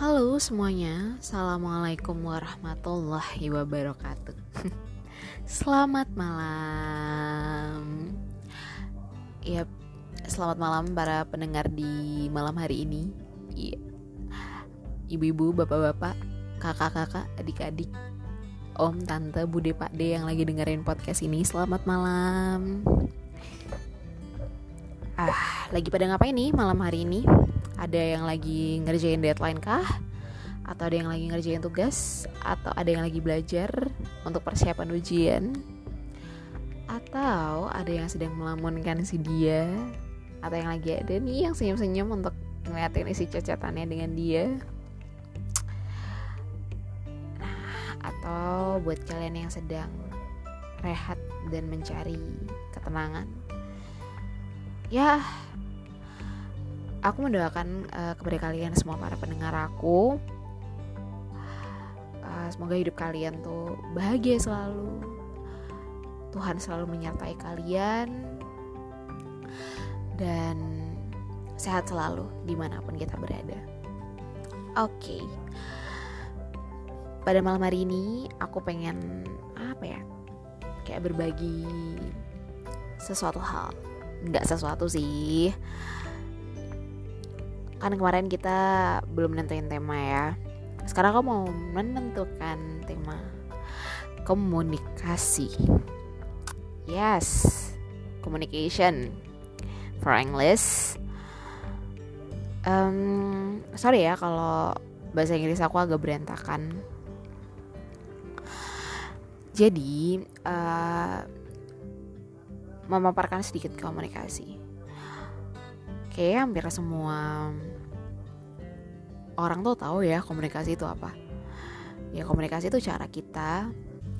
Halo semuanya, Assalamualaikum warahmatullahi wabarakatuh. Selamat malam. Ya, selamat malam para pendengar di malam hari ini. Iya. Ibu-ibu, bapak-bapak, kakak-kakak, adik-adik Om, tante, bude, pak de yang lagi dengerin podcast ini Selamat malam. Ah, lagi pada ngapain nih malam hari ini? Ada yang lagi ngerjain deadline kah? Atau ada yang lagi ngerjain tugas? Atau ada yang lagi belajar untuk persiapan ujian? Atau ada yang sedang melamunkan si dia? Atau yang lagi ada nih yang senyum-senyum untuk ngeliatin isi cacatannya dengan dia? Nah, atau buat kalian yang sedang rehat dan mencari ketenangan ya aku mendoakan uh, kepada kalian semua para pendengar aku. Uh, semoga hidup kalian tuh bahagia selalu. Tuhan selalu menyertai kalian. Dan sehat selalu di mana pun kita berada. Oke. Okay. pada malam hari ini aku pengen apa ya kayak berbagi sesuatu hal. Nggak sesuatu sih kan kemarin kita belum nentuin tema ya. Sekarang aku mau menentukan tema komunikasi. Yes communication for English. Um, sorry ya kalau bahasa Inggris aku agak berantakan. Jadi uh, memaparkan sedikit komunikasi. Kayak hampir semua orang tuh tahu ya komunikasi itu apa. Ya komunikasi itu cara kita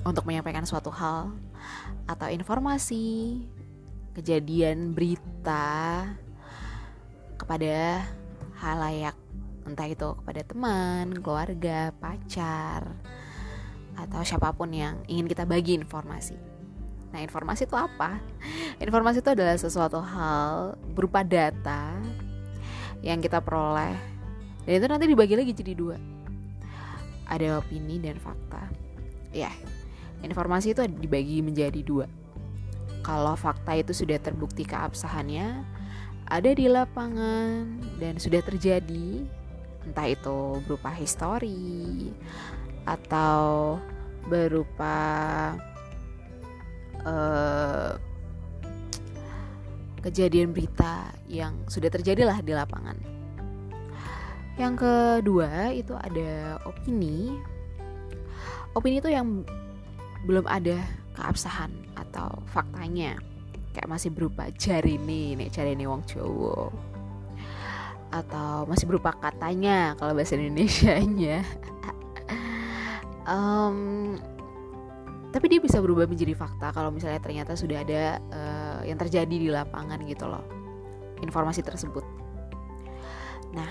untuk menyampaikan suatu hal atau informasi, kejadian, berita kepada halayak entah itu kepada teman, keluarga, pacar, atau siapa pun yang ingin kita bagi informasi. Nah, informasi itu apa? Informasi itu adalah sesuatu hal berupa data yang kita peroleh. Dan itu nanti dibagi lagi jadi dua. Ada opini dan fakta. Ya, informasi itu dibagi menjadi dua. Kalau fakta itu sudah terbukti keabsahannya, ada di lapangan dan sudah terjadi, entah itu berupa histori atau berupa uh, kejadian berita yang sudah terjadi lah di lapangan. Yang kedua itu ada opini. Opini itu yang belum ada keabsahan atau faktanya kayak masih berupa jari nih, nih jari nih wong Jawa atau masih berupa katanya kalau bahasa Indonesia-nya. um, tapi dia bisa berubah menjadi fakta kalau misalnya ternyata sudah ada uh, yang terjadi di lapangan gitu loh informasi tersebut. Nah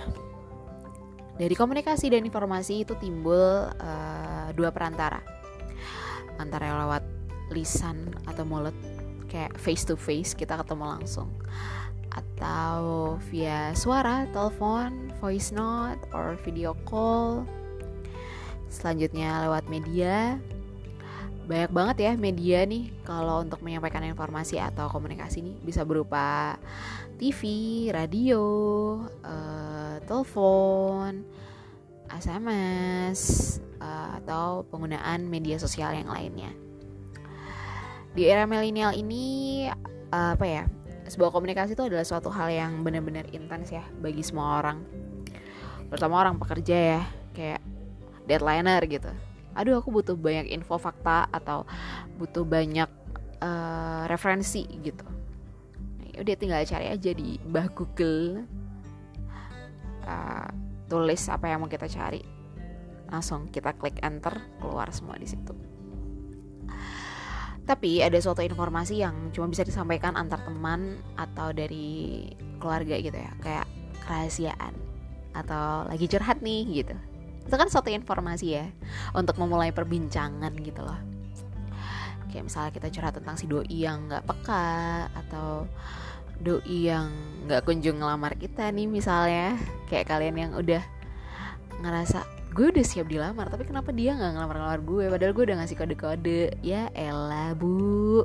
dari komunikasi dan informasi itu timbul uh, dua perantara. Antara lewat lisan atau mulut kayak face to face kita ketemu langsung. Atau via suara, telepon, voice note, or video call. Selanjutnya lewat media, banyak banget ya media nih kalau untuk menyampaikan informasi atau komunikasi nih bisa berupa TV, radio, uh, telepon, SMS, uh, eh, atau penggunaan media sosial yang lainnya. Di era milenial ini uh, apa ya? Sebuah komunikasi itu adalah suatu hal yang benar-benar intens ya bagi semua orang. Terutama orang pekerja ya, kayak deadlineer gitu aduh aku butuh banyak info fakta atau butuh banyak uh, referensi gitu. Nah, udah tinggal cari aja di bah Google uh, tulis apa yang mau kita cari. Langsung kita klik enter keluar semua di situ. Tapi ada suatu informasi yang cuma bisa disampaikan antar teman atau dari keluarga gitu ya kayak kerahasiaan atau lagi curhat nih gitu itu kan suatu informasi ya untuk memulai perbincangan gitu loh. Kayak misalnya kita curhat tentang si doi yang nggak peka atau doi yang nggak kunjung ngelamar kita nih misalnya. Kayak kalian yang udah ngerasa gue udah siap dilamar tapi kenapa dia nggak ngelamar-ngelamar gue? Padahal gue udah ngasih kode-kode. Ya elah bu.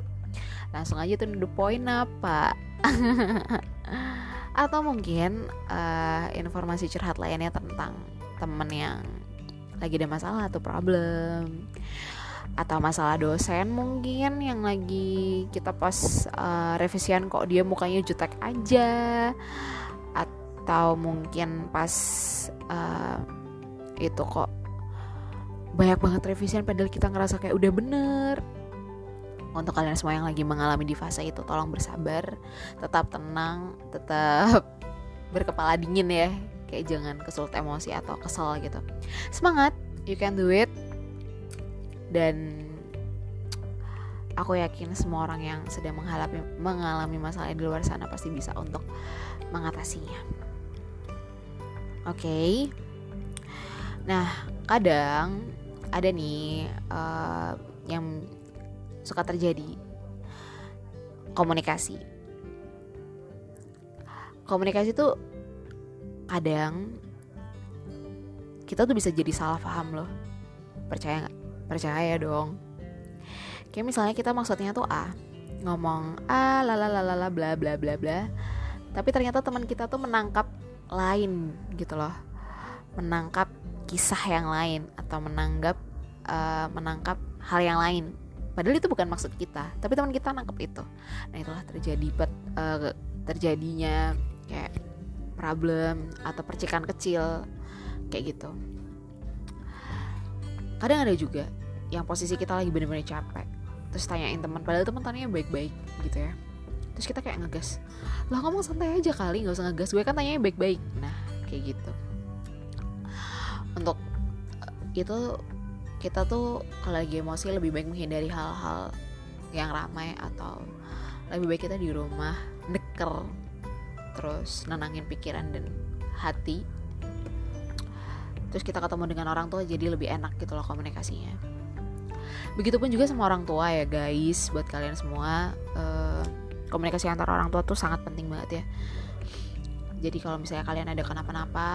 Langsung aja tuh the point apa? Atau mungkin uh, informasi curhat lainnya tentang temen yang lagi ada masalah atau problem atau masalah dosen mungkin yang lagi kita pas uh, revisian kok dia mukanya jutek aja atau mungkin pas uh, itu kok banyak banget revisian padahal kita ngerasa kayak udah bener. Untuk kalian semua yang lagi mengalami di fase itu tolong bersabar tetap tenang tetap berkepala dingin ya kayak jangan kesulut emosi atau kesel gitu. Semangat you can do it. Dan aku yakin semua orang yang sedang mengalami mengalami masalah di luar sana pasti bisa untuk mengatasinya. Oke. Okay? nah kadang ada nih uh, yang suka terjadi. Komunikasi. Komunikasi tuh kadang kita tuh bisa jadi salah paham loh. Percaya nggak? Percaya dong. Kayak misalnya kita maksudnya tuh A ngomong A lala bla bla bla bla tapi ternyata teman kita tuh menangkap lain gitu loh. Menangkap kisah yang lain atau menanggap uh, menangkap hal yang lain. Padahal itu bukan maksud kita tapi teman kita nangkep itu. Nah itulah terjadi pet, uh, terjadinya kayak problem atau percikan kecil kayak gitu. Kadang ada juga yang posisi kita lagi bener-bener capek terus tanyain teman padahal teman tanya baik-baik gitu ya. Terus kita kayak ngegas lah ngomong santai aja kali nggak usah ngegas gue kan tanya baik-baik. Nah kayak gitu. Untuk eh, itu kita tuh kalau lagi emosi lebih baik menghindari hal-hal yang ramai atau lebih baik kita di rumah neker terus nenangin pikiran dan hati. Terus kita ketemu dengan orang tua jadi lebih enak gitu loh komunikasinya. Begitupun juga sama orang tua ya guys buat kalian semua. Uh, komunikasi antara orang tua tuh sangat penting banget ya. Jadi kalau misalnya kalian ada kenapa-napa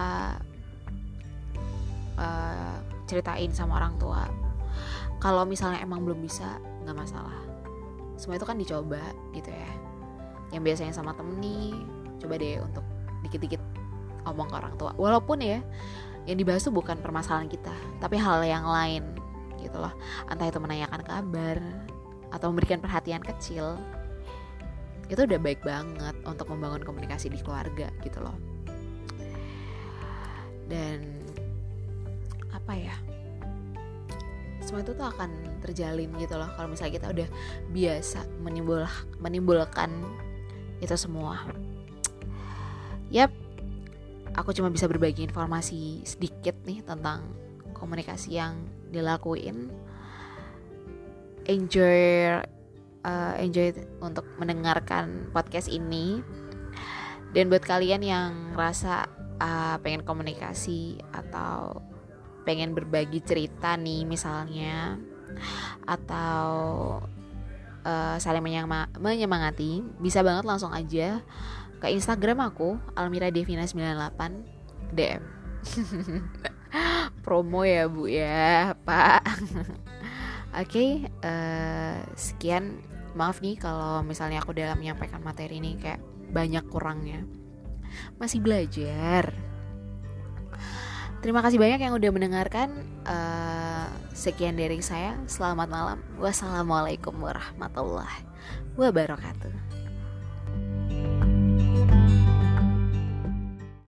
uh, ceritain sama orang tua. Kalau misalnya emang belum bisa nggak masalah. Semua itu kan dicoba gitu ya. Yang biasanya sama temen nih coba deh untuk dikit-dikit omong ke orang tua. Walaupun ya yang dibahas tuh bukan permasalahan kita tapi hal yang lain gitu loh. Entah itu menanyakan kabar atau memberikan perhatian kecil itu udah baik banget untuk membangun komunikasi di keluarga gitu loh. Dan apa ya? Semua itu tuh akan terjalin gitu loh kalau misalnya kita udah biasa menimbul menimbulkan itu semua yap. Aku cuma bisa berbagi informasi sedikit nih tentang komunikasi yang dilakuin. Enjoy uh, enjoy untuk mendengarkan podcast ini. Dan buat kalian yang rasa uh, pengen komunikasi atau pengen berbagi cerita nih misalnya atau uh, saling menyemangati bisa banget langsung aja ke Instagram aku Almira Devina 98 DM promo ya bu ya pak oke okay, uh, eh, sekian maaf nih kalau misalnya aku dalam menyampaikan materi ini kayak banyak kurangnya masih belajar Terima kasih banyak yang udah mendengarkan. Uh, sekian dari saya. Selamat malam. Wassalamualaikum warahmatullahi wabarakatuh.